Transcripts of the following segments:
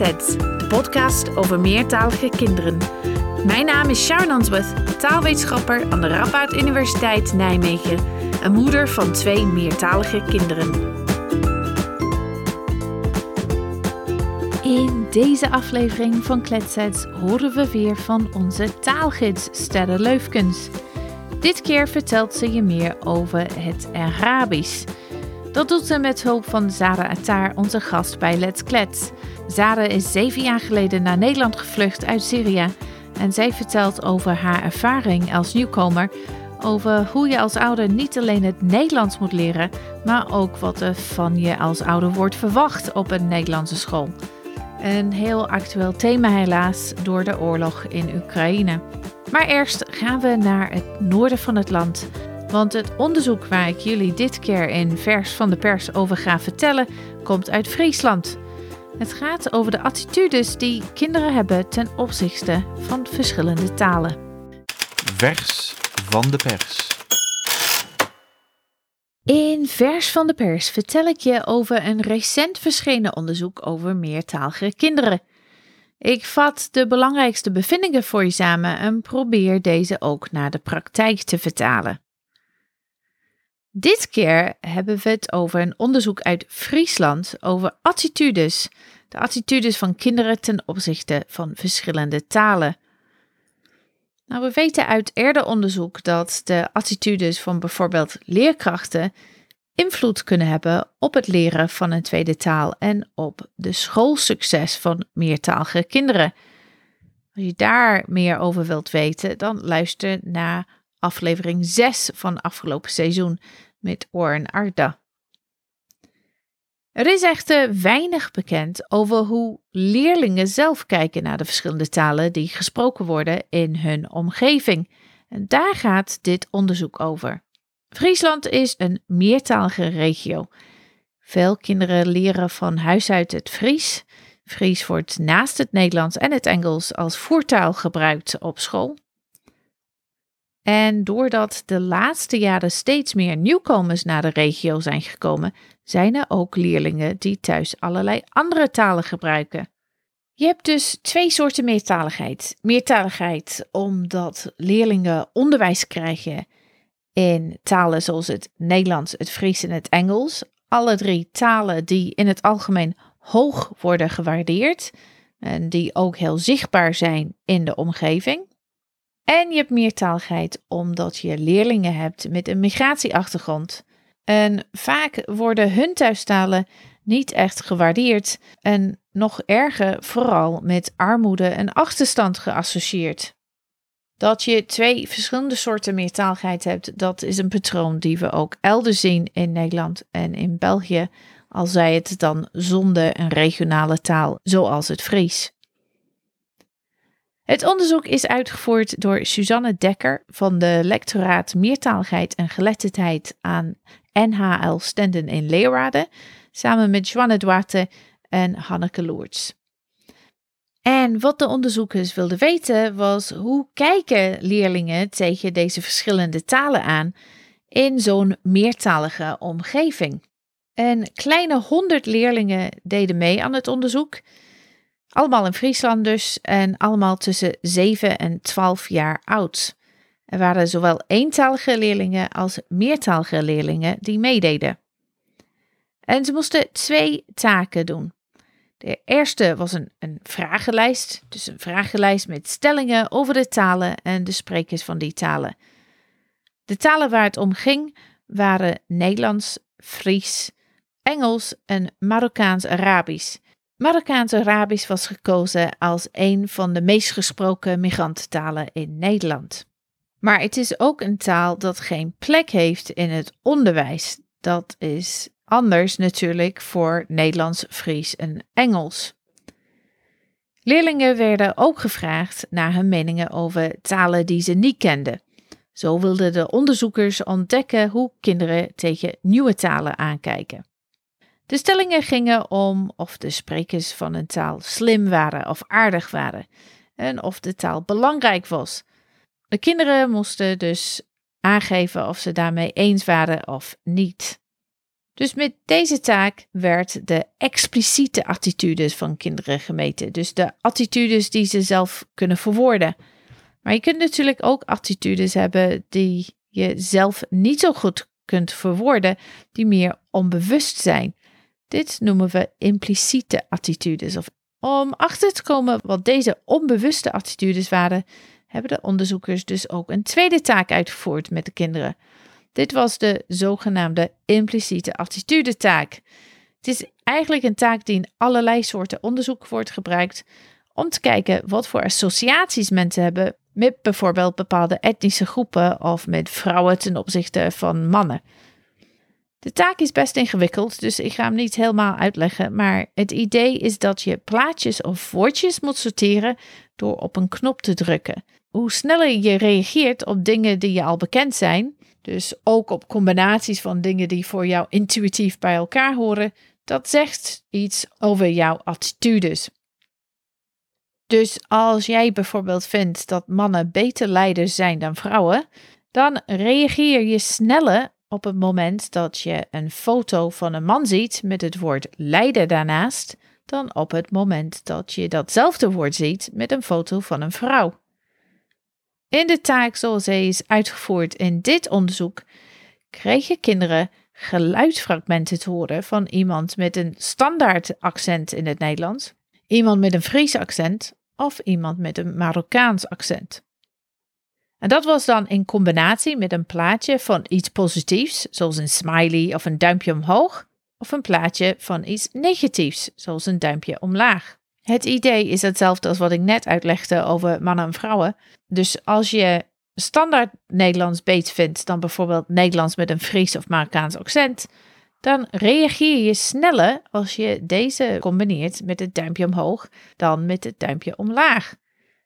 De podcast over meertalige kinderen. Mijn naam is Sharon Answorth, taalwetenschapper aan de Radboud Universiteit Nijmegen en moeder van twee meertalige kinderen. In deze aflevering van Kletsets horen we weer van onze taalgids Sterre Leufkens. Dit keer vertelt ze je meer over het Arabisch. Dat doet ze met hulp van Zara Attar, onze gast bij Let's Klets. Zara is zeven jaar geleden naar Nederland gevlucht uit Syrië. En zij vertelt over haar ervaring als nieuwkomer. Over hoe je als ouder niet alleen het Nederlands moet leren, maar ook wat er van je als ouder wordt verwacht op een Nederlandse school. Een heel actueel thema helaas door de oorlog in Oekraïne. Maar eerst gaan we naar het noorden van het land. Want het onderzoek waar ik jullie dit keer in vers van de pers over ga vertellen, komt uit Friesland. Het gaat over de attitudes die kinderen hebben ten opzichte van verschillende talen. Vers van de pers. In vers van de pers vertel ik je over een recent verschenen onderzoek over meertalige kinderen. Ik vat de belangrijkste bevindingen voor je samen en probeer deze ook naar de praktijk te vertalen. Dit keer hebben we het over een onderzoek uit Friesland over attitudes. De attitudes van kinderen ten opzichte van verschillende talen. Nou, we weten uit eerder onderzoek dat de attitudes van bijvoorbeeld leerkrachten invloed kunnen hebben op het leren van een tweede taal en op de schoolsucces van meertalige kinderen. Als je daar meer over wilt weten, dan luister naar aflevering 6 van afgelopen seizoen met Oren Arda. Er is echter weinig bekend over hoe leerlingen zelf kijken naar de verschillende talen die gesproken worden in hun omgeving. En daar gaat dit onderzoek over. Friesland is een meertalige regio. Veel kinderen leren van huis uit het Fries. Fries wordt naast het Nederlands en het Engels als voertaal gebruikt op school. En doordat de laatste jaren steeds meer nieuwkomers naar de regio zijn gekomen, zijn er ook leerlingen die thuis allerlei andere talen gebruiken. Je hebt dus twee soorten meertaligheid. Meertaligheid omdat leerlingen onderwijs krijgen in talen zoals het Nederlands, het Fries en het Engels. Alle drie talen die in het algemeen hoog worden gewaardeerd en die ook heel zichtbaar zijn in de omgeving. En je hebt meertaligheid omdat je leerlingen hebt met een migratieachtergrond. En vaak worden hun thuistalen niet echt gewaardeerd en nog erger vooral met armoede en achterstand geassocieerd. Dat je twee verschillende soorten meertaligheid hebt, dat is een patroon die we ook elders zien in Nederland en in België, al zij het dan zonder een regionale taal zoals het Fries. Het onderzoek is uitgevoerd door Suzanne Dekker van de lectoraat Meertaligheid en Geletterdheid aan NHL Stenden in Leeuwarden, samen met Joanne Duarte en Hanneke Loerts. En wat de onderzoekers wilden weten was hoe kijken leerlingen tegen deze verschillende talen aan in zo'n meertalige omgeving. Een kleine honderd leerlingen deden mee aan het onderzoek allemaal in Friesland dus en allemaal tussen 7 en 12 jaar oud. Er waren zowel eentalige leerlingen als meertalige leerlingen die meededen. En ze moesten twee taken doen. De eerste was een, een vragenlijst, dus een vragenlijst met stellingen over de talen en de sprekers van die talen. De talen waar het om ging waren Nederlands, Fries, Engels en Marokkaans-Arabisch. Marokkaans-Arabisch was gekozen als een van de meest gesproken migrantentalen in Nederland. Maar het is ook een taal dat geen plek heeft in het onderwijs. Dat is anders natuurlijk voor Nederlands, Fries en Engels. Leerlingen werden ook gevraagd naar hun meningen over talen die ze niet kenden. Zo wilden de onderzoekers ontdekken hoe kinderen tegen nieuwe talen aankijken. De stellingen gingen om of de sprekers van een taal slim waren of aardig waren en of de taal belangrijk was. De kinderen moesten dus aangeven of ze daarmee eens waren of niet. Dus met deze taak werd de expliciete attitudes van kinderen gemeten. Dus de attitudes die ze zelf kunnen verwoorden. Maar je kunt natuurlijk ook attitudes hebben die je zelf niet zo goed kunt verwoorden, die meer onbewust zijn. Dit noemen we impliciete attitudes. Of om achter te komen wat deze onbewuste attitudes waren, hebben de onderzoekers dus ook een tweede taak uitgevoerd met de kinderen. Dit was de zogenaamde impliciete attitudetaak. Het is eigenlijk een taak die in allerlei soorten onderzoek wordt gebruikt om te kijken wat voor associaties mensen hebben met bijvoorbeeld bepaalde etnische groepen of met vrouwen ten opzichte van mannen. De taak is best ingewikkeld, dus ik ga hem niet helemaal uitleggen, maar het idee is dat je plaatjes of woordjes moet sorteren door op een knop te drukken. Hoe sneller je reageert op dingen die je al bekend zijn, dus ook op combinaties van dingen die voor jou intuïtief bij elkaar horen, dat zegt iets over jouw attitudes. Dus als jij bijvoorbeeld vindt dat mannen beter leiders zijn dan vrouwen, dan reageer je sneller op het moment dat je een foto van een man ziet met het woord leider daarnaast, dan op het moment dat je datzelfde woord ziet met een foto van een vrouw. In de taak zoals zij is uitgevoerd in dit onderzoek, kregen kinderen geluidsfragmenten te horen van iemand met een standaard accent in het Nederlands, iemand met een Fries accent of iemand met een Marokkaans accent. En dat was dan in combinatie met een plaatje van iets positiefs, zoals een smiley of een duimpje omhoog, of een plaatje van iets negatiefs, zoals een duimpje omlaag. Het idee is hetzelfde als wat ik net uitlegde over mannen en vrouwen. Dus als je standaard Nederlands beet vindt dan bijvoorbeeld Nederlands met een Fries of Marokkaans accent, dan reageer je sneller als je deze combineert met het duimpje omhoog dan met het duimpje omlaag.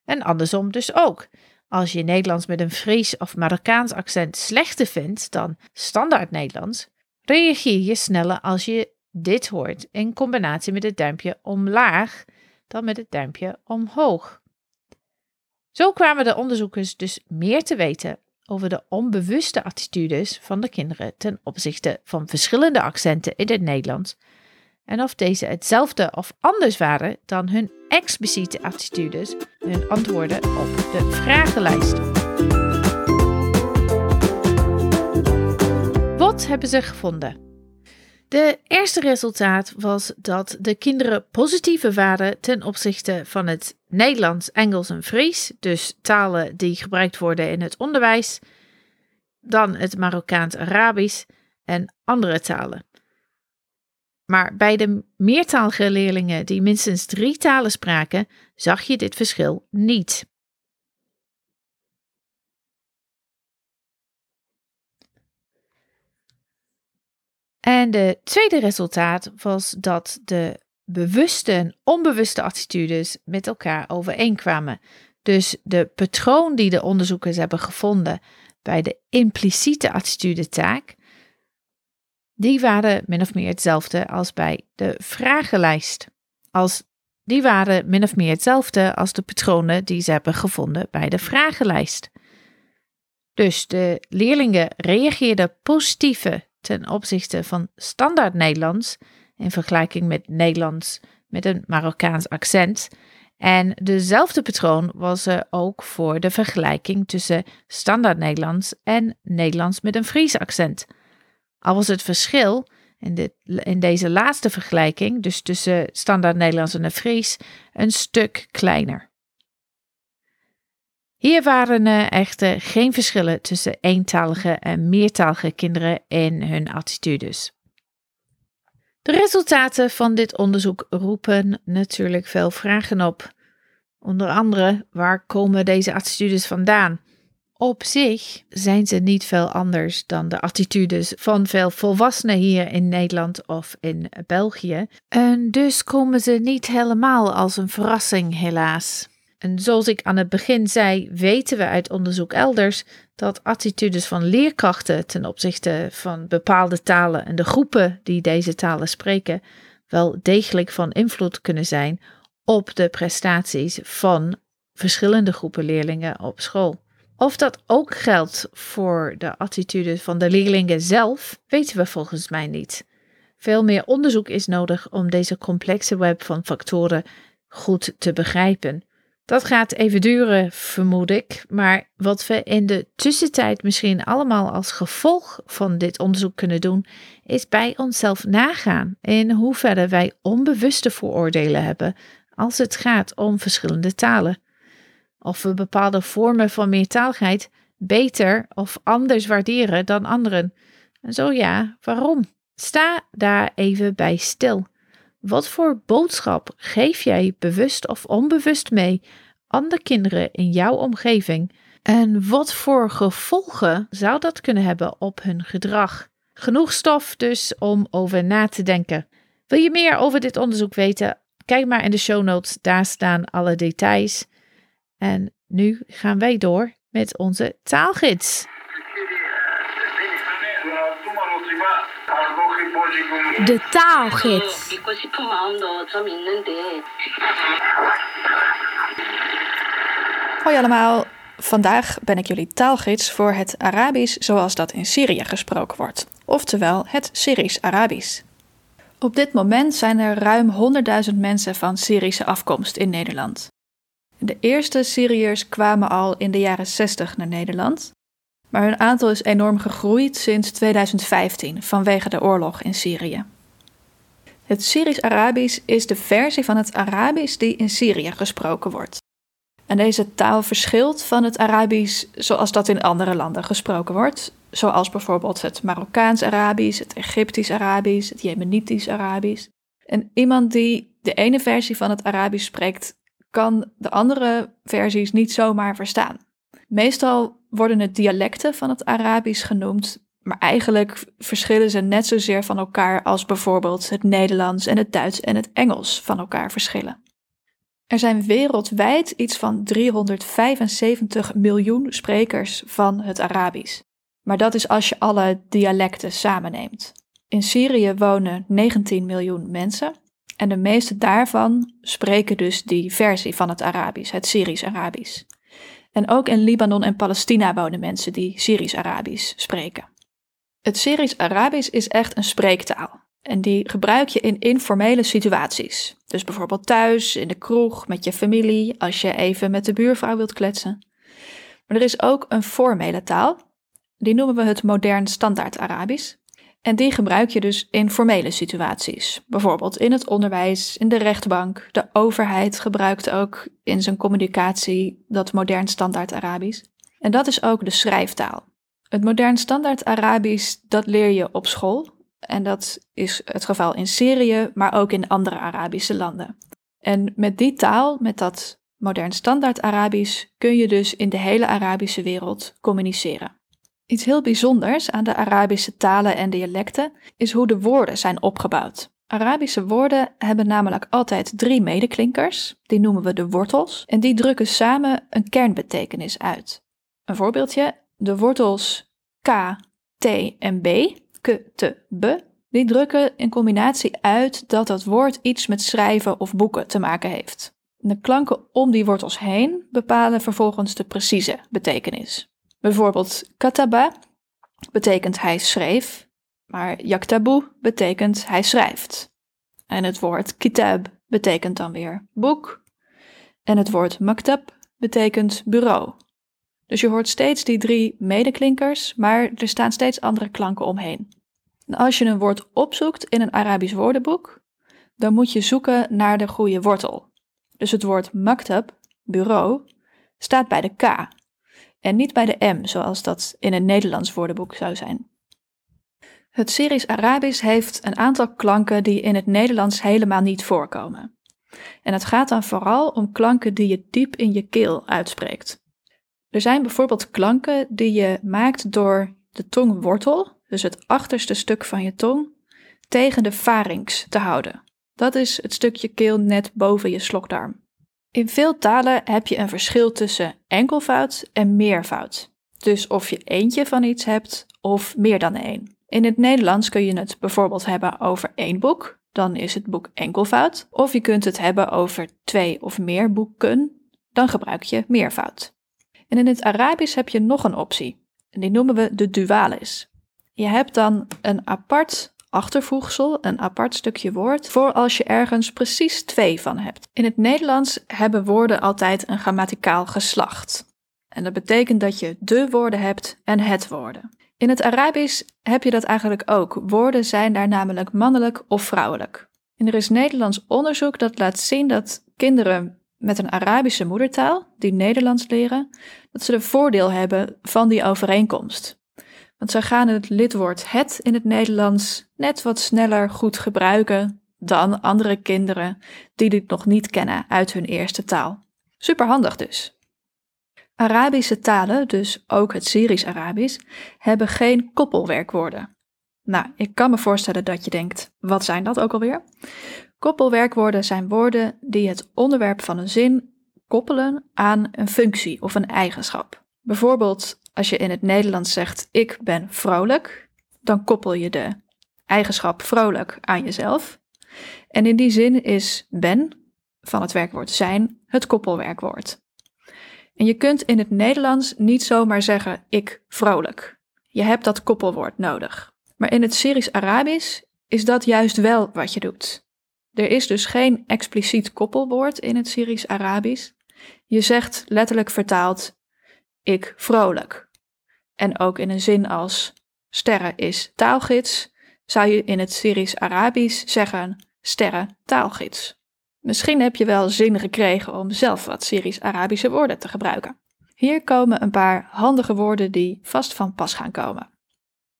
En andersom dus ook. Als je Nederlands met een Fries of Marokkaans accent slechter vindt dan standaard Nederlands, reageer je sneller als je dit hoort in combinatie met het duimpje omlaag dan met het duimpje omhoog. Zo kwamen de onderzoekers dus meer te weten over de onbewuste attitudes van de kinderen ten opzichte van verschillende accenten in het Nederlands en of deze hetzelfde of anders waren dan hun expliciete attitudes, hun antwoorden op de vragenlijst. Wat hebben ze gevonden? De eerste resultaat was dat de kinderen positieve waren ten opzichte van het Nederlands, Engels en Fries, dus talen die gebruikt worden in het onderwijs, dan het Marokkaans-Arabisch en andere talen. Maar bij de meertalige leerlingen die minstens drie talen spraken, zag je dit verschil niet. En de tweede resultaat was dat de bewuste en onbewuste attitudes met elkaar overeenkwamen. Dus de patroon die de onderzoekers hebben gevonden bij de impliciete attitudetaak, die waren min of meer hetzelfde als bij de vragenlijst. Als, die waren min of meer hetzelfde als de patronen die ze hebben gevonden bij de vragenlijst. Dus de leerlingen reageerden positieve ten opzichte van standaard Nederlands in vergelijking met Nederlands met een Marokkaans accent. En dezelfde patroon was er ook voor de vergelijking tussen standaard Nederlands en Nederlands met een Fries accent. Al was het verschil in, dit, in deze laatste vergelijking, dus tussen standaard Nederlands en Fries, een stuk kleiner. Hier waren er echter geen verschillen tussen eentalige en meertalige kinderen in hun attitudes. De resultaten van dit onderzoek roepen natuurlijk veel vragen op. Onder andere, waar komen deze attitudes vandaan? Op zich zijn ze niet veel anders dan de attitudes van veel volwassenen hier in Nederland of in België. En dus komen ze niet helemaal als een verrassing, helaas. En zoals ik aan het begin zei, weten we uit onderzoek elders dat attitudes van leerkrachten ten opzichte van bepaalde talen en de groepen die deze talen spreken wel degelijk van invloed kunnen zijn op de prestaties van verschillende groepen leerlingen op school. Of dat ook geldt voor de attitude van de leerlingen zelf, weten we volgens mij niet. Veel meer onderzoek is nodig om deze complexe web van factoren goed te begrijpen. Dat gaat even duren, vermoed ik, maar wat we in de tussentijd misschien allemaal als gevolg van dit onderzoek kunnen doen, is bij onszelf nagaan in hoeverre wij onbewuste vooroordelen hebben als het gaat om verschillende talen. Of we bepaalde vormen van meertaligheid beter of anders waarderen dan anderen. En zo ja, waarom? Sta daar even bij stil. Wat voor boodschap geef jij bewust of onbewust mee andere kinderen in jouw omgeving? En wat voor gevolgen zou dat kunnen hebben op hun gedrag? Genoeg stof dus om over na te denken. Wil je meer over dit onderzoek weten? Kijk maar in de show notes, daar staan alle details. En nu gaan wij door met onze taalgids. De taalgids. Hoi allemaal, vandaag ben ik jullie taalgids voor het Arabisch zoals dat in Syrië gesproken wordt, oftewel het Syrisch-Arabisch. Op dit moment zijn er ruim 100.000 mensen van Syrische afkomst in Nederland. De eerste Syriërs kwamen al in de jaren 60 naar Nederland, maar hun aantal is enorm gegroeid sinds 2015 vanwege de oorlog in Syrië. Het Syrisch-Arabisch is de versie van het Arabisch die in Syrië gesproken wordt. En deze taal verschilt van het Arabisch zoals dat in andere landen gesproken wordt, zoals bijvoorbeeld het Marokkaans-Arabisch, het Egyptisch-Arabisch, het Jemenitisch-Arabisch. En iemand die de ene versie van het Arabisch spreekt, kan de andere versies niet zomaar verstaan. Meestal worden het dialecten van het Arabisch genoemd, maar eigenlijk verschillen ze net zozeer van elkaar als bijvoorbeeld het Nederlands en het Duits en het Engels van elkaar verschillen. Er zijn wereldwijd iets van 375 miljoen sprekers van het Arabisch. Maar dat is als je alle dialecten samenneemt. In Syrië wonen 19 miljoen mensen en de meeste daarvan spreken dus die versie van het Arabisch, het Syrisch-Arabisch. En ook in Libanon en Palestina wonen mensen die Syrisch-Arabisch spreken. Het Syrisch-Arabisch is echt een spreektaal. En die gebruik je in informele situaties. Dus bijvoorbeeld thuis, in de kroeg, met je familie, als je even met de buurvrouw wilt kletsen. Maar er is ook een formele taal. Die noemen we het modern standaard Arabisch. En die gebruik je dus in formele situaties. Bijvoorbeeld in het onderwijs, in de rechtbank. De overheid gebruikt ook in zijn communicatie dat modern standaard Arabisch. En dat is ook de schrijftaal. Het modern standaard Arabisch, dat leer je op school. En dat is het geval in Syrië, maar ook in andere Arabische landen. En met die taal, met dat modern standaard Arabisch, kun je dus in de hele Arabische wereld communiceren. Iets heel bijzonders aan de Arabische talen en dialecten is hoe de woorden zijn opgebouwd. Arabische woorden hebben namelijk altijd drie medeklinkers, die noemen we de wortels, en die drukken samen een kernbetekenis uit. Een voorbeeldje, de wortels k, t en b, k, t, b, die drukken in combinatie uit dat dat woord iets met schrijven of boeken te maken heeft. De klanken om die wortels heen bepalen vervolgens de precieze betekenis. Bijvoorbeeld kataba betekent hij schreef, maar yaktabu betekent hij schrijft. En het woord kitab betekent dan weer boek. En het woord maktab betekent bureau. Dus je hoort steeds die drie medeklinkers, maar er staan steeds andere klanken omheen. En als je een woord opzoekt in een Arabisch woordenboek, dan moet je zoeken naar de goede wortel. Dus het woord maktab, bureau, staat bij de K en niet bij de M, zoals dat in een Nederlands woordenboek zou zijn. Het Syrisch-Arabisch heeft een aantal klanken die in het Nederlands helemaal niet voorkomen. En het gaat dan vooral om klanken die je diep in je keel uitspreekt. Er zijn bijvoorbeeld klanken die je maakt door de tongwortel, dus het achterste stuk van je tong, tegen de pharynx te houden. Dat is het stukje keel net boven je slokdarm. In veel talen heb je een verschil tussen enkelvoud en meervoud. Dus of je eentje van iets hebt of meer dan één. In het Nederlands kun je het bijvoorbeeld hebben over één boek, dan is het boek enkelvoud. Of je kunt het hebben over twee of meer boeken, dan gebruik je meervoud. En in het Arabisch heb je nog een optie. En die noemen we de dualis. Je hebt dan een apart achtervoegsel, een apart stukje woord, voor als je ergens precies twee van hebt. In het Nederlands hebben woorden altijd een grammaticaal geslacht. En dat betekent dat je de woorden hebt en het woorden. In het Arabisch heb je dat eigenlijk ook. Woorden zijn daar namelijk mannelijk of vrouwelijk. En er is Nederlands onderzoek dat laat zien dat kinderen met een Arabische moedertaal, die Nederlands leren, dat ze de voordeel hebben van die overeenkomst. Want zij gaan het lidwoord het in het Nederlands net wat sneller goed gebruiken dan andere kinderen die dit nog niet kennen uit hun eerste taal. Superhandig dus. Arabische talen, dus ook het Syrisch-Arabisch, hebben geen koppelwerkwoorden. Nou, ik kan me voorstellen dat je denkt: wat zijn dat ook alweer? Koppelwerkwoorden zijn woorden die het onderwerp van een zin koppelen aan een functie of een eigenschap. Bijvoorbeeld, als je in het Nederlands zegt: ik ben vrolijk, dan koppel je de eigenschap vrolijk aan jezelf. En in die zin is ben van het werkwoord zijn het koppelwerkwoord. En je kunt in het Nederlands niet zomaar zeggen ik vrolijk. Je hebt dat koppelwoord nodig. Maar in het Syrisch-Arabisch is dat juist wel wat je doet. Er is dus geen expliciet koppelwoord in het Syrisch-Arabisch. Je zegt letterlijk vertaald ik vrolijk. En ook in een zin als sterren is taalgids, zou je in het Syrisch-Arabisch zeggen sterren taalgids. Misschien heb je wel zin gekregen om zelf wat Syrisch-Arabische woorden te gebruiken. Hier komen een paar handige woorden die vast van pas gaan komen.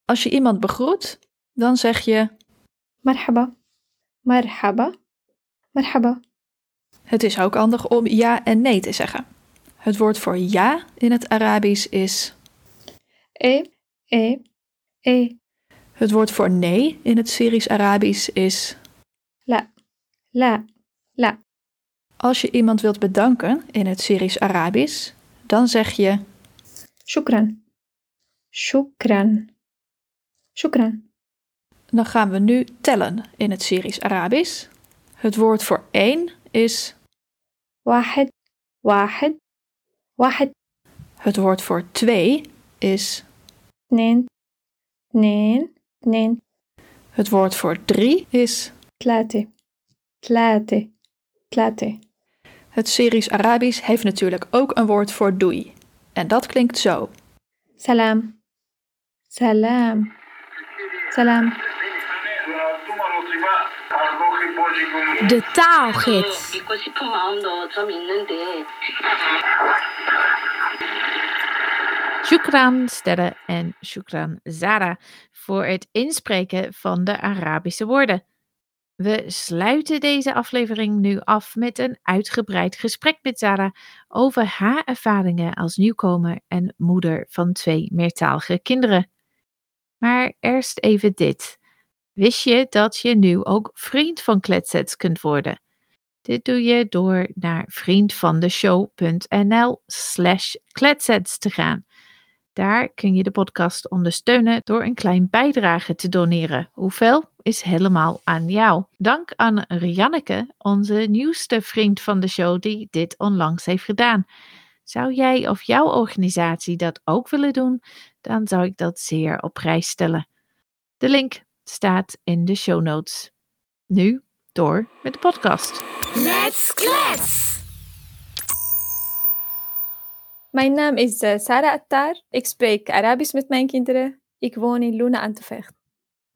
Als je iemand begroet, dan zeg je marhaba, marhaba, marhaba. Het is ook handig om ja en nee te zeggen. Het woord voor ja in het Arabisch is e, e, e. Het woord voor nee in het Syrisch-Arabisch is la, la, la. Als je iemand wilt bedanken in het Syrisch-Arabisch, dan zeg je shukran, shukran, shukran. Dan gaan we nu tellen in het Syrisch-Arabisch. Het woord voor één is wahed, wahed, wahed. Het woord voor twee is neen, neen, Nee. Het woord voor drie is. Klate. Klate. Klate. Het Syrisch Arabisch heeft natuurlijk ook een woord voor doei. En dat klinkt zo. Salam. Salam. Salam. De taalgids. Shukran Sterre en Shukran Zara voor het inspreken van de Arabische woorden. We sluiten deze aflevering nu af met een uitgebreid gesprek met Zara over haar ervaringen als nieuwkomer en moeder van twee meertalige kinderen. Maar eerst even dit. Wist je dat je nu ook vriend van Kletsets kunt worden? Dit doe je door naar vriendvandeshow.nl slash kletsets te gaan. Daar kun je de podcast ondersteunen door een klein bijdrage te doneren. Hoeveel is helemaal aan jou. Dank aan Rianneke, onze nieuwste vriend van de show, die dit onlangs heeft gedaan. Zou jij of jouw organisatie dat ook willen doen, dan zou ik dat zeer op prijs stellen. De link staat in de show notes. Nu door met de podcast. Let's klets! Mijn naam is eh, Sarah Attar. Ik spreek Arabisch met mijn kinderen. Ik woon in Luna Antevecht.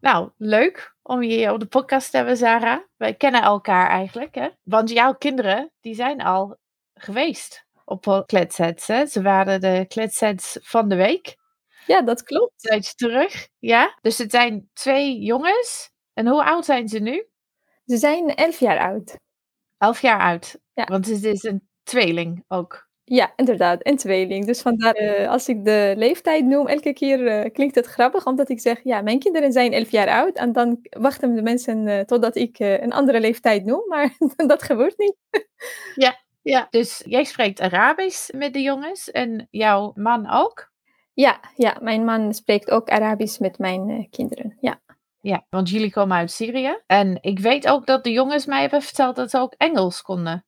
Nou, leuk om je hier op de podcast te hebben, Sarah. Wij kennen elkaar eigenlijk, hè? Want jouw kinderen, die zijn al geweest op kletsets, hè? Ze waren de kletsets van de week. Ja, dat klopt. Zijn ze terug, ja? Dus het zijn twee jongens. En hoe oud zijn ze nu? Ze zijn elf jaar oud. Elf jaar oud. Ja. Want het is een tweeling ook. Ja, inderdaad. En tweeling. Dus vandaar, eh, als ik de leeftijd noem, elke keer eh, klinkt het grappig, omdat ik zeg, ja, mijn kinderen zijn elf jaar oud. En dan wachten de mensen eh, totdat ik een andere leeftijd noem, maar dat gebeurt niet. Ja. Dus jij spreekt Arabisch met de jongens en jouw man ook? Ja, ja, mijn man spreekt ook Arabisch met mijn kinderen. Ja. Ja, want jullie komen uit Syrië. En ik weet ook dat de jongens mij hebben verteld dat ze ook Engels konden.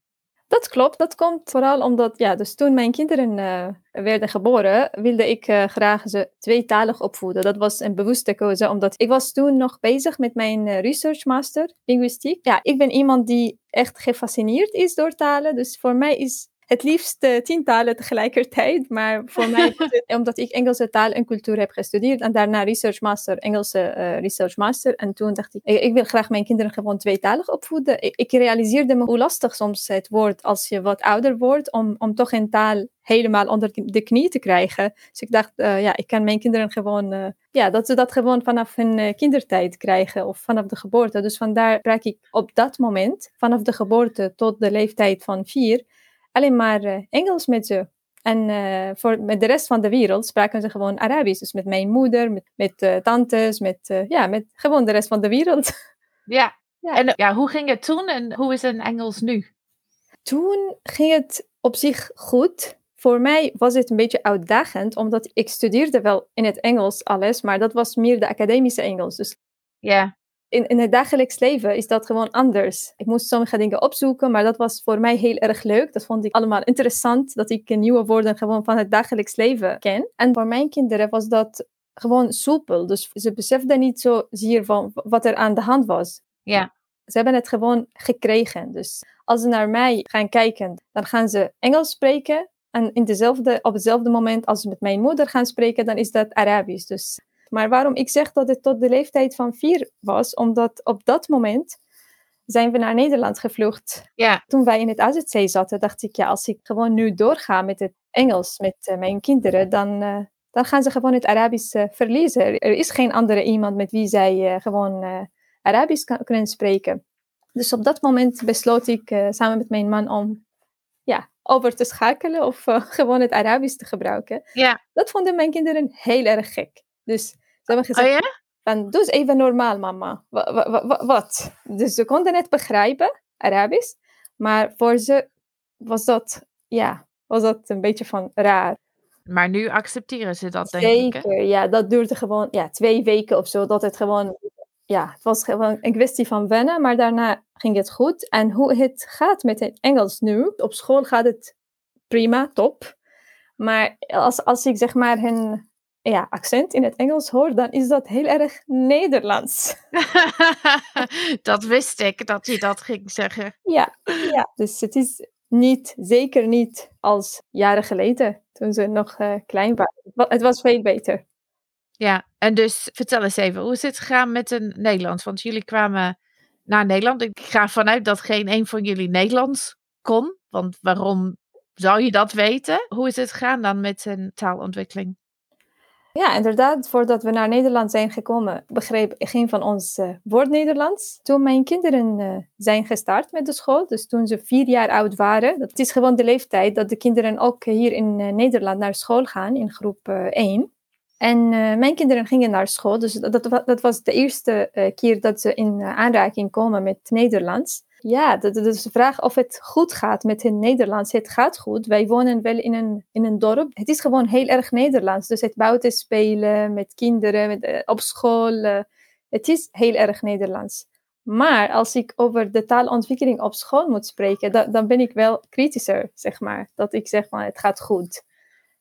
Dat klopt, dat komt vooral omdat, ja, dus toen mijn kinderen uh, werden geboren, wilde ik uh, graag ze tweetalig opvoeden. Dat was een bewuste keuze, omdat ik was toen nog bezig met mijn uh, research master linguïstiek. Ja, ik ben iemand die echt gefascineerd is door talen, dus voor mij is het liefst uh, tien talen tegelijkertijd. Maar voor mij, omdat ik Engelse taal en cultuur heb gestudeerd en daarna research master, Engelse uh, research master. En toen dacht ik, ik, wil graag mijn kinderen gewoon tweetalig opvoeden. Ik, ik, realiseerde me hoe lastig soms het wordt als je wat ouder wordt, om, om toch een taal helemaal onder de knie te krijgen. Dus ik dacht, uh, ja, ik kan mijn kinderen gewoon, ja, dat ze dat gewoon vanaf hun kindertijd krijgen of vanaf de geboorte. Dus vandaar sprak ik op dat moment, vanaf de geboorte tot de leeftijd van vier, alleen maar uh, Engels met ze. En uh, voor, met de rest van de wereld spraken ze gewoon Arabisch. Dus met mijn moeder, met, met uh, tantes, met, ja, met gewoon de rest van de wereld. Ja. ja. En ja, hoe ging het toen en hoe is het in Engels nu? Toen ging het op zich goed. Voor mij was het een beetje uitdagend, omdat ik studeerde wel in het Engels alles, maar dat was meer de academische Engels. Dus ja in, in het dagelijks leven is dat gewoon anders. Ik moest sommige dingen opzoeken, maar dat was voor mij heel erg leuk. Dat vond ik allemaal interessant, dat ik nieuwe woorden gewoon van het dagelijks leven ken. En voor mijn kinderen was dat gewoon soepel. Dus ze beseften niet zozeer van wat er aan de hand was. Ja. Ze hebben het gewoon gekregen. Dus als ze naar mij gaan kijken, dan gaan ze Engels spreken. En in dezelfde, op hetzelfde moment als ze met mijn moeder gaan spreken, dan is dat Arabisch. Dus maar waarom ik zeg dat het tot de leeftijd van vier was, omdat op dat moment zijn we naar Nederland gevlucht. Ja. Toen wij in het AZC zaten, dacht ik, ja, als ik gewoon nu doorga met het Engels met uh, mijn kinderen, dan, uh, dan gaan ze gewoon het Arabisch uh, verliezen. Er is geen andere iemand met wie zij gewoon Arabisch kan, kunnen spreken. Dus op dat moment besloot ik samen met mijn man om ja, over te schakelen of gewoon het Arabisch te gebruiken. Ja. Dat vonden mijn kinderen heel erg gek. Dus ze hebben gezegd, oh, ja? van, doe eens even normaal mama. Wat? Dus ze konden het begrijpen, Arabisch. Maar voor ze was dat, ja, was dat een beetje van raar. Maar nu accepteren ze dat, denk Zeker, ik. Zeker, ja. Dat duurde gewoon ja, twee weken of zo. Dat het gewoon, ja, het was gewoon een kwestie van wennen. Maar daarna ging het goed. En hoe het gaat met het Engels nu. Op school gaat het prima, top. Maar als, als ik zeg maar hun ja, accent in het Engels hoor, dan is dat heel erg Nederlands. dat wist ik, dat je dat ging zeggen. Ja, ja. dus het is niet, zeker niet als jaren geleden, toen ze nog uh, klein waren. Het was veel beter. Ja, en dus vertel eens even, hoe is het gegaan met een Nederlands? Want jullie kwamen naar Nederland. Ik ga vanuit dat geen een van jullie Nederlands kon. Want waarom zou je dat weten? Hoe is het gegaan dan met een taalontwikkeling? Ja, inderdaad. Voordat we naar Nederland zijn gekomen, begreep geen van ons uh, woord Nederlands. Toen mijn kinderen uh, zijn gestart met de school, dus toen ze vier jaar oud waren, dat is gewoon de leeftijd dat de kinderen ook hier in uh, Nederland naar school gaan, in groep 1. En mijn kinderen gingen naar school, dus dat, dat was de eerste keer dat ze in aanraking komen met Nederlands. Ja, dat is de vraag of het goed gaat met hun Nederlands. Het gaat goed. Wij wonen wel in een, in een dorp. Het is gewoon heel erg Nederlands. Dus het buiten spelen met kinderen, met, uh, op school. Uh, het is heel erg Nederlands. Maar als ik over de taalontwikkeling op school moet spreken, da dan ben ik wel kritischer, zeg maar. Dat ik zeg van het gaat goed.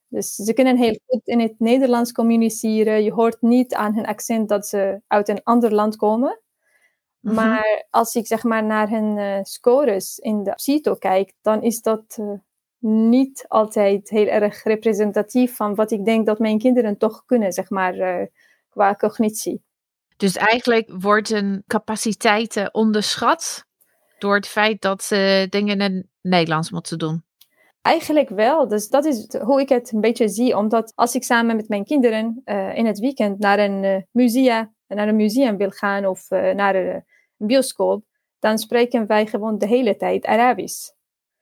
Dus ze kunnen heel goed in het Nederlands communiceren. Je hoort niet aan hun accent dat ze uit een ander land komen. Mhm. Maar als ik zeg maar naar hun uh, scores in de CITO kijk, dan is dat uh, niet altijd heel erg representatief van wat ik denk dat mijn kinderen toch kunnen, zeg maar, uh, qua cognitie. Dus eigenlijk worden capaciteiten onderschat door het feit dat ze dingen in het Nederlands moeten doen. Eigenlijk wel. Dus dat is hoe ik het een beetje zie. Omdat als ik samen met mijn kinderen in het weekend naar een museum naar een museum wil gaan of uh, naar een bioscoop, dan spreken wij gewoon de hele tijd Arabisch.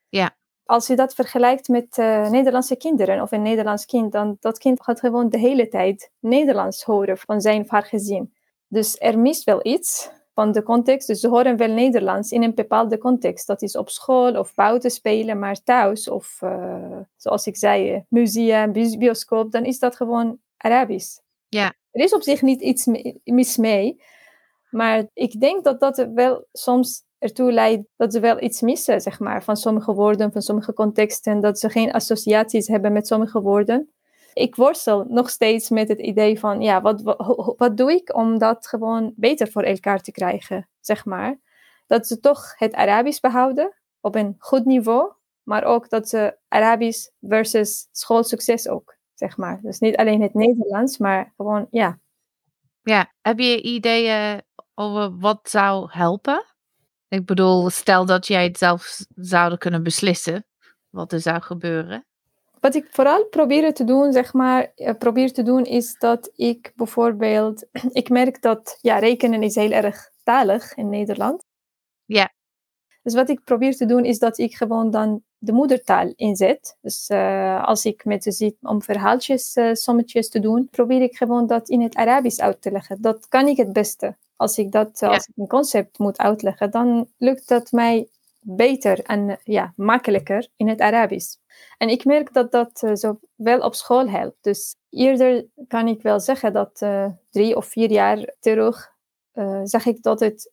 Ja. Als je dat vergelijkt met uh, Nederlandse kinderen of een Nederlands kind, dan dat kind gaat gewoon de hele tijd Nederlands horen van zijn of haar gezin. Dus er mist wel iets van de context. Dus ze horen wel Nederlands in een bepaalde context. Dat is op school of buiten spelen, maar thuis of uh, zoals ik zei, museum, bioscoop, dan is dat gewoon Arabisch. Ja. Er is op zich niet iets mis mee. Maar ik denk dat dat wel soms ertoe leidt dat ze wel iets missen, zeg maar, van sommige woorden, van sommige contexten, dat ze geen associaties hebben met sommige woorden. Ik worstel nog steeds met het idee van, ja, wat, wat, wat doe ik om dat gewoon beter voor elkaar te krijgen, zeg maar. Dat ze toch het Arabisch behouden op een goed niveau, maar ook dat ze Arabisch versus schoolsucces ook, zeg maar. Dus niet alleen het Nederlands, maar gewoon, ja. Ja, heb je ideeën over wat zou helpen? Ik bedoel, stel dat jij het zelf zou kunnen beslissen wat er zou gebeuren. Wat ik vooral probeer te doen, zeg maar, eh, probeer te doen, is dat ik bijvoorbeeld, ik merk dat, ja, rekenen is heel erg talig in Nederland. Ja. Dus wat ik probeer te doen, is dat ik gewoon dan de moedertaal inzet. Dus uh, als ik met ze zit om verhaaltjes, uh, sommetjes te doen, probeer ik gewoon dat in het Arabisch uit te leggen. Dat kan ik het beste. Als ik dat ja. als ik een concept moet uitleggen, dan lukt dat mij beter en ja, makkelijker in het Arabisch. En ik merk dat dat uh, zo wel op school helpt. Dus eerder kan ik wel zeggen dat drie of vier jaar terug zag ik dat het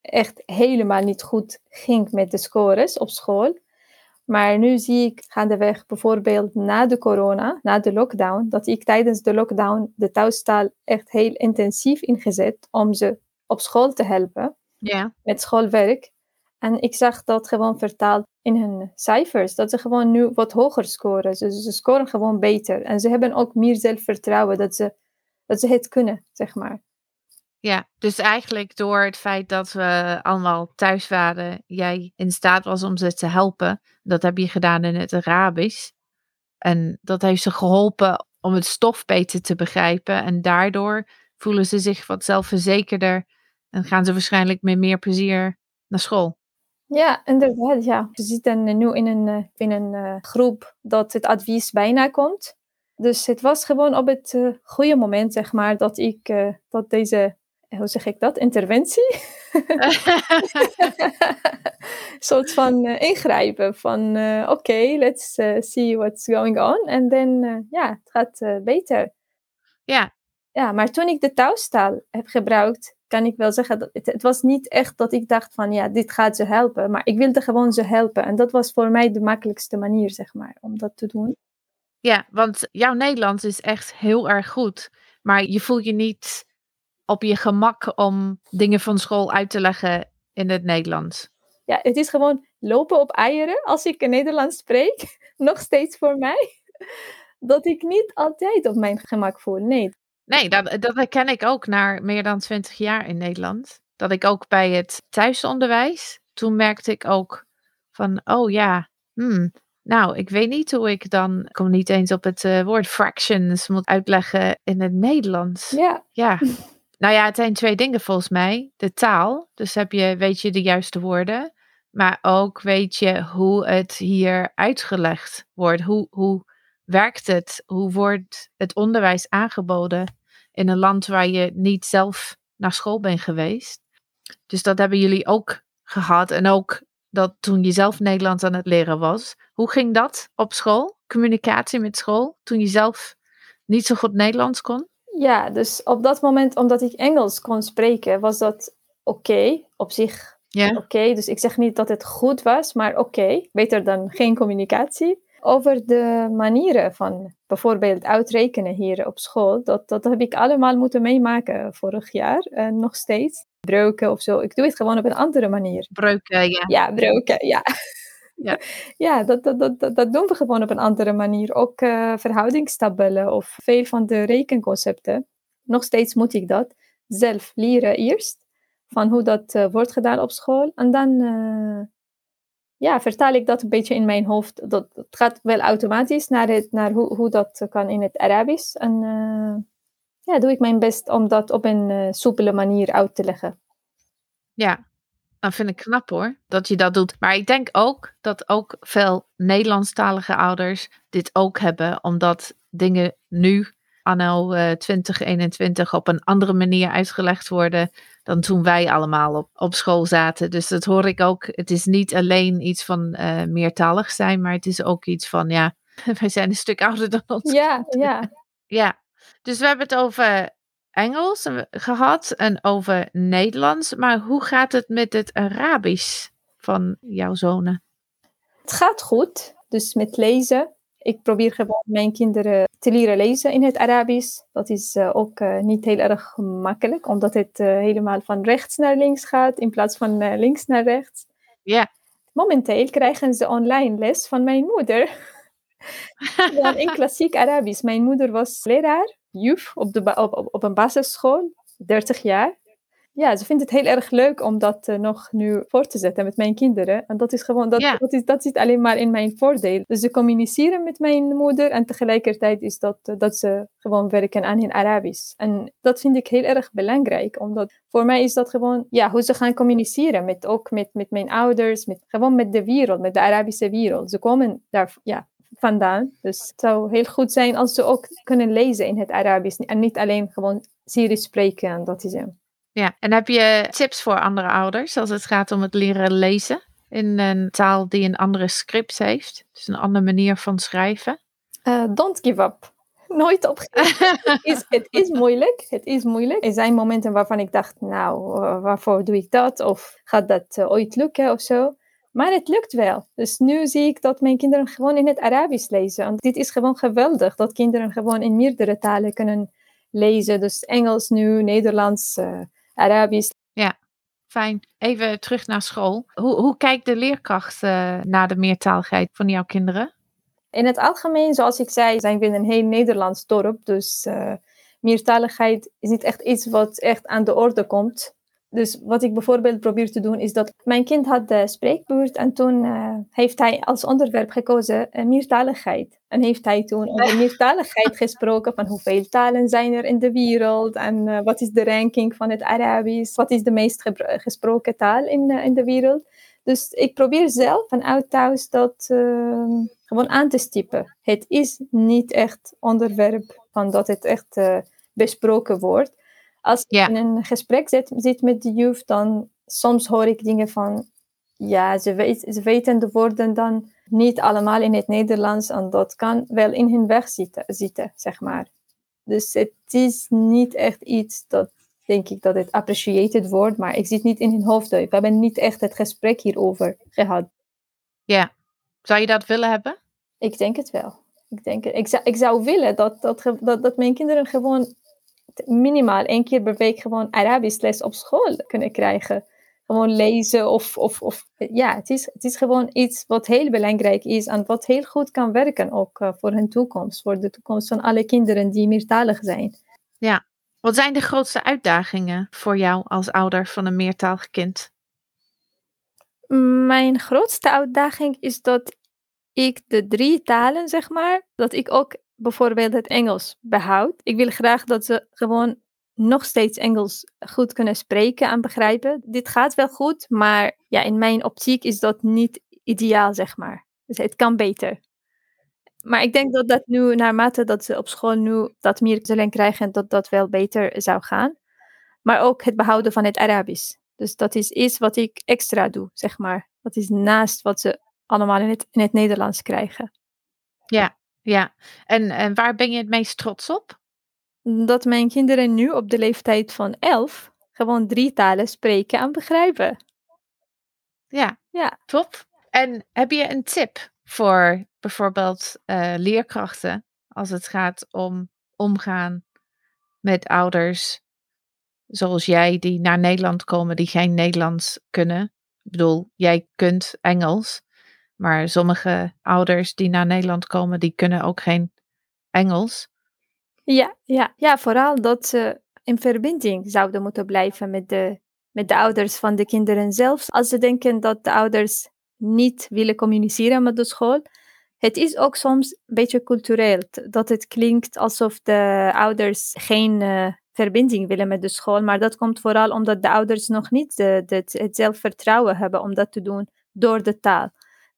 echt helemaal niet goed ging met de scores op school. Maar nu zie ik gaandeweg, bijvoorbeeld na de corona, na de lockdown, dat ik tijdens de lockdown de thuistaal echt heel intensief ingezet om ze op school te helpen. Ja. Met schoolwerk. En ik zag dat gewoon vertaald in hun cijfers. Dat ze gewoon nu wat hoger scoren. Dus ze scoren gewoon beter. En ze hebben ook meer zelfvertrouwen dat ze, dat ze het kunnen, zeg maar. Ja, dus eigenlijk door het feit dat we allemaal thuis waren, jij in staat was om ze te helpen. Dat heb je gedaan in het Arabisch. En dat heeft ze geholpen om het stof beter te begrijpen. En daardoor voelen ze zich wat zelfverzekerder en gaan ze waarschijnlijk met meer plezier naar school. Ja, inderdaad. Ja. We zitten nu in een, in een groep dat het advies bijna komt. Dus het was gewoon op het uh, goede moment, zeg maar, dat ik dat deze hoe zeg ik dat, interventie. Een soort van uh, ingrijpen van uh, oké, okay, let's uh, see what's going on. En dan, ja, het gaat beter. Ja. Ja, maar toen ik de touwstaal heb gebruikt, kan ik wel zeggen, dat het, het, was niet echt dat ik dacht van ja, dit gaat ze helpen. Maar ik wilde gewoon ze helpen. En dat was voor mij de makkelijkste manier, zeg maar, om dat te doen. Ja, want jouw Nederlands is echt heel erg goed. Maar je voelt je niet op je gemak om dingen van school uit te leggen in het Nederlands? Ja, het is gewoon lopen op eieren als ik in Nederlands spreek. Nog steeds voor mij. Dat ik niet altijd op mijn gemak voel. Nee. Nee, dat, dat ken ik ook na meer dan twintig jaar in Nederland. Dat ik ook bij het thuisonderwijs, toen merkte ik ook van, oh ja, hmm, nou, ik weet niet hoe ik dan, ik kom niet eens op het uh, woord fractions moet uitleggen in het Nederlands. Ja. Ja. Nou ja, het zijn twee dingen volgens mij. De taal, dus heb je, weet je de juiste woorden. Maar ook weet je hoe het hier uitgelegd wordt. Hoe, hoe werkt het? Hoe wordt het onderwijs aangeboden in een land waar je niet zelf naar school bent geweest? Dus dat hebben jullie ook gehad. En ook dat toen je zelf Nederlands aan het leren was. Hoe ging dat op school? Communicatie met school? Toen je zelf niet zo goed Nederlands kon? Ja, dus op dat moment, omdat ik Engels kon spreken, was dat oké op zich. Ja. Oké, dus ik zeg niet dat het goed was, maar oké, beter dan geen communicatie. Over de manieren van bijvoorbeeld uitrekenen hier op school, dat, dat heb ik allemaal moeten meemaken vorig jaar en nog steeds. Breuken of zo. Ik doe het gewoon op een andere manier. Breuken, ja. Ja, breuken, ja. Ja, ja dat, dat, dat, dat doen we gewoon op een andere manier. Ook uh, verhoudingstabellen of veel van de rekenconcepten. Nog steeds moet ik dat zelf leren eerst. Van hoe dat uh, wordt gedaan op school. En dan uh, ja, vertaal ik dat een beetje in mijn hoofd. Dat, dat gaat wel automatisch naar, het, naar hoe, hoe dat kan in het Arabisch. En ja, doe ik mijn best om dat op een soepele manier uit te leggen. Ja, dat vind ik knap hoor, dat je dat doet. Maar ik denk ook dat ook veel Nederlandstalige ouders dit ook hebben, omdat dingen nu, anno uh, 2021, op een andere manier uitgelegd worden dan toen wij allemaal op, op school zaten. Dus dat hoor ik ook. Het is niet alleen iets van uh, meertalig zijn, maar het is ook iets van, ja, wij zijn een stuk ouder dan ons. Ja, ja. Ja, dus we hebben het over Engels gehad en over Nederlands. Maar hoe gaat het met het Arabisch van jouw zonen? Het gaat goed. Dus met lezen. Ik probeer gewoon mijn kinderen te leren lezen in het Arabisch. Dat is uh, ook uh, niet heel erg makkelijk, omdat het helemaal van rechts naar links gaat in plaats van links naar rechts. Ja. Momenteel krijgen ze online les van mijn moeder. In klassiek Arabisch. Mijn moeder was leraar, juf, op, de op, een basisschool, 30 jaar ja, ze vindt het heel erg leuk om dat uh, nog nu voor te zetten met mijn kinderen. En dat is gewoon, dat, Ja. dat, is, dat zit alleen maar in mijn voordeel. Dus ze communiceren met mijn moeder en tegelijkertijd is dat, eh, dat ze gewoon werken aan hun Arabisch. En dat vind ik heel erg belangrijk, omdat voor mij is dat gewoon, ja, hoe ze gaan communiceren. Met, ook met, met mijn ouders, met, gewoon met de wereld, met de Arabische wereld. Ze komen daar, ja, vandaan. Dus het zou heel goed zijn als ze ook kunnen lezen in het Arabisch. En niet alleen gewoon Syrisch spreken en dat is hem. Ja, en heb je tips voor andere ouders als het gaat om het leren lezen in een taal die een andere script heeft? Dus een andere manier van schrijven? Uh, don't give up. Nooit opgeven. het, is, het is moeilijk. Het is moeilijk. Er zijn momenten waarvan ik dacht, nou, uh, waarvoor doe ik dat? Of gaat dat uh, ooit lukken of zo? Maar het lukt wel. Dus nu zie ik dat mijn kinderen gewoon in het Arabisch lezen. En dit is gewoon geweldig, dat kinderen gewoon in meerdere talen kunnen lezen. Dus Engels nu, Nederlands, uh, Arabisch. Ja, fijn. Even terug naar school. Hoe, hoe kijkt de leerkracht uh, naar de meertaligheid van jouw kinderen? In het algemeen, zoals ik zei, zijn we in een heel Nederlands dorp. Dus uh, meertaligheid is niet echt iets wat echt aan de orde komt. Dus wat ik bijvoorbeeld probeer te doen, is dat mijn kind had de spreekbeurt en toen uh, heeft hij als onderwerp gekozen uh, meertaligheid. En heeft hij toen over meertaligheid gesproken, van hoeveel talen zijn er in de wereld en uh, wat is de ranking van het Arabisch, wat is de meest gesproken taal in, in de wereld. Dus ik probeer zelf vanuit thuis dat ehm, gewoon aan te stippen. Het is niet echt onderwerp van dat het echt besproken wordt. Als ik Ja. in een gesprek zit, zit met de jeugd, dan soms hoor ik dingen van, ja, ze, weet, ze weten de woorden dan niet allemaal in het Nederlands en dat kan wel in hun weg zitten, zitten zeg maar. Dus het is niet echt iets dat, denk ik, dat het appreciated wordt, maar ik zit niet in hun hoofd. We hebben niet echt het gesprek hierover gehad. Ja. Zou je dat willen hebben? Ik denk het wel. Ik, denk, ik, zou, ik zou willen dat, dat, dat mijn kinderen gewoon minimaal één keer per week gewoon Arabisch les op school kunnen krijgen. Gewoon lezen of, of, of ja, het is, het is gewoon iets wat heel belangrijk is en wat heel goed kan werken ook uh, voor hun toekomst, voor de toekomst van alle kinderen die meertalig zijn. Wat zijn de grootste uitdagingen voor jou als ouder van een meertalig kind? Mijn grootste uitdaging is dat ik de drie talen, zeg maar, dat ik ook bijvoorbeeld het Engels behoud. Ik wil graag dat ze gewoon nog steeds Engels goed kunnen spreken en begrijpen. Dit gaat wel goed, maar ja, in mijn optiek is dat niet ideaal, zeg maar. Dus het kan beter. Maar ik denk dat dat nu, naarmate dat ze op school nu dat meer zullen krijgen, dat dat wel beter zou gaan. Maar ook het behouden van het Arabisch. Dus dat is iets wat ik extra doe, zeg maar. Dat is naast wat ze allemaal in het, in het Nederlands krijgen. Ja, en, en waar ben je het meest trots op? Dat mijn kinderen nu op de leeftijd van elf gewoon drie talen spreken en begrijpen. Ja, Ja. top. En heb je een tip voor bijvoorbeeld eh, leerkrachten als het gaat om omgaan met ouders zoals jij die naar Nederland komen die geen Nederlands kunnen? Ik bedoel, jij kunt Engels, maar sommige ouders die naar Nederland komen, die kunnen ook geen Engels. Ja, ja, ja, vooral dat ze in verbinding zouden moeten blijven met de, met de ouders van de kinderen zelf. Als ze denken dat de ouders niet willen communiceren met de school. Het is ook soms een beetje cultureel, dat het klinkt alsof de ouders geen uh, verbinding willen met de school. Maar dat komt vooral omdat de ouders nog niet het zelfvertrouwen hebben om dat te doen door de taal.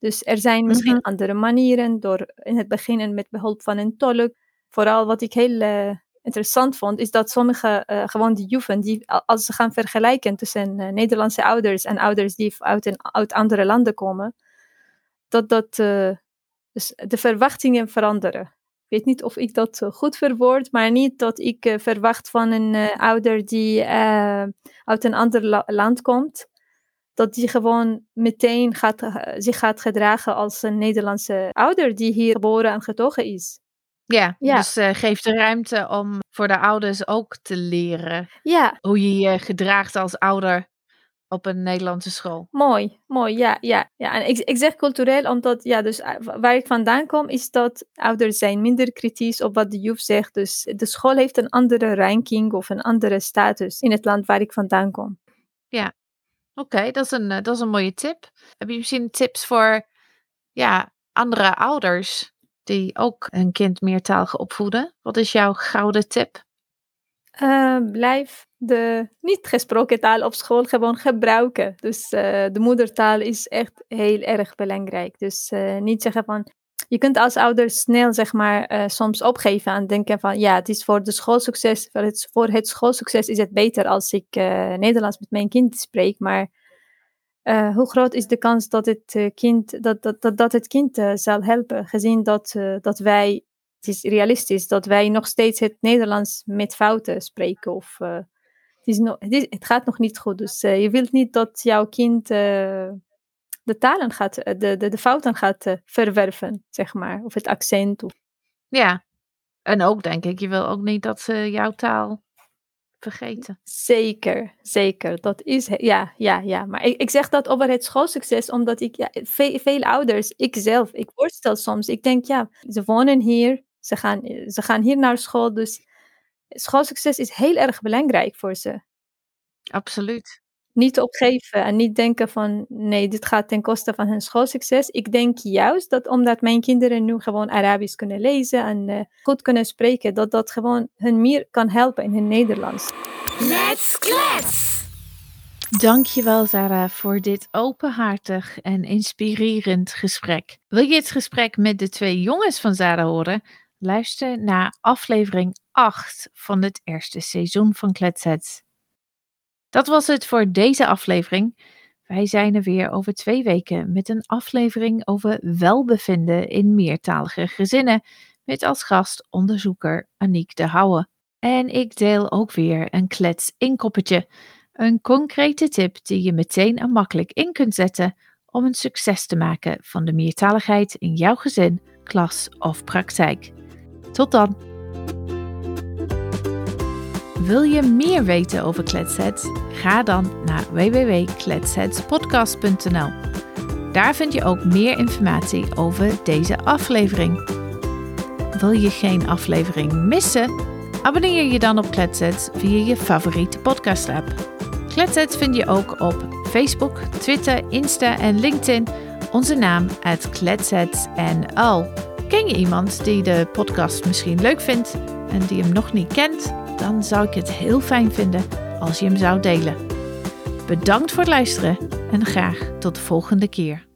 Dus er zijn misschien Mhm. andere manieren, door in het begin met behulp van een tolk. Vooral wat ik heel uh, interessant vond, is dat sommige, uh, gewoon die juffen, die als ze gaan vergelijken tussen uh, Nederlandse ouders en ouders die uit, een, uit andere landen komen, dat, dat dus de verwachtingen veranderen. weet niet of ik dat goed verwoord, maar niet dat ik verwacht van een ouder die uit een ander land komt, dat die gewoon meteen gaat, zich gaat gedragen als een Nederlandse ouder die hier geboren en getogen is. Ja, ja. dus uh, geef de ruimte om voor de ouders ook te leren ja. hoe je je gedraagt als ouder op een Nederlandse school. Mooi, mooi, ja, ja. ja. En ik, ik zeg cultureel, omdat, ja, dus eh, waar ik vandaan kom, is dat ouders zijn minder kritisch op wat de juf zegt. Dus de school heeft een andere ranking of een andere status in het land waar ik vandaan kom. Ja, oké, dat, is een, eh, dat is een mooie tip. Heb je misschien tips voor ja, andere ouders die ook een kind meertalig opvoeden? Wat is jouw gouden tip? Uh, blijf de niet gesproken taal op school gewoon gebruiken. Dus uh, de moedertaal is echt heel erg belangrijk. Dus niet zeggen van. Je kunt als ouder snel zeg maar soms opgeven en denken van ja, het is voor de schoolsucces, voor het, voor het schoolsucces is het beter als ik Nederlands met mijn kind spreek. Maar uh, hoe groot is de kans dat het kind, dat, dat, dat, dat het kind zal helpen, gezien dat, dat wij, het is realistisch, dat wij nog steeds het Nederlands met fouten spreken. Of, het, is het, het, gaat nog niet goed, dus je wilt niet dat jouw kind de talen gaat, de, de, de fouten gaat verwerven, zeg maar, of het accent. Of... Ja, en ook denk ik, je wil ook niet dat ze jouw taal vergeten. Zeker, zeker. Dat is, ja, ja, ja. Maar ik, ik zeg dat over het schoolsucces, omdat ik, ja, veel, veel ouders, ik zelf, ik voorstel soms, ik denk, ja, ze wonen hier, ze gaan, ze gaan hier naar school, dus schoolsucces is heel erg belangrijk voor ze. Absoluut niet opgeven en niet denken van nee, dit gaat ten koste van hun schoolsucces. Ik denk juist dat omdat mijn kinderen nu gewoon Arabisch kunnen lezen en uh, goed kunnen spreken, dat dat gewoon hun meer kan helpen in hun Nederlands. Let's klets! Dankjewel Sarah voor dit openhartig en inspirerend gesprek. Wil je het gesprek met de twee jongens van Zara horen? Luister naar aflevering 8 van het eerste seizoen van Kletsets. Dat was het voor deze aflevering. Wij zijn er weer over twee weken met een aflevering over welbevinden in meertalige gezinnen. Met als gast onderzoeker Aniek de Houwe. En ik deel ook weer een klets inkoppertje. Een concrete tip die je meteen en makkelijk in kunt zetten om een succes te maken van de meertaligheid in jouw gezin, klas of praktijk. Tot dan! Wil je meer weten over Kletsets? Ga dan naar www.kletsetspodcast.nl. Daar vind je ook meer informatie over deze aflevering. Wil je geen aflevering missen? Abonneer je dan op Kletsets via je favoriete podcast-app. Kletsets vind je ook op Facebook, Twitter, Insta en LinkedIn. Onze naam uit Kletsets. Ken je iemand die de podcast misschien leuk vindt en die hem nog niet kent? Dan zou ik het heel fijn vinden als je hem zou delen. Bedankt voor het luisteren en graag tot de volgende keer.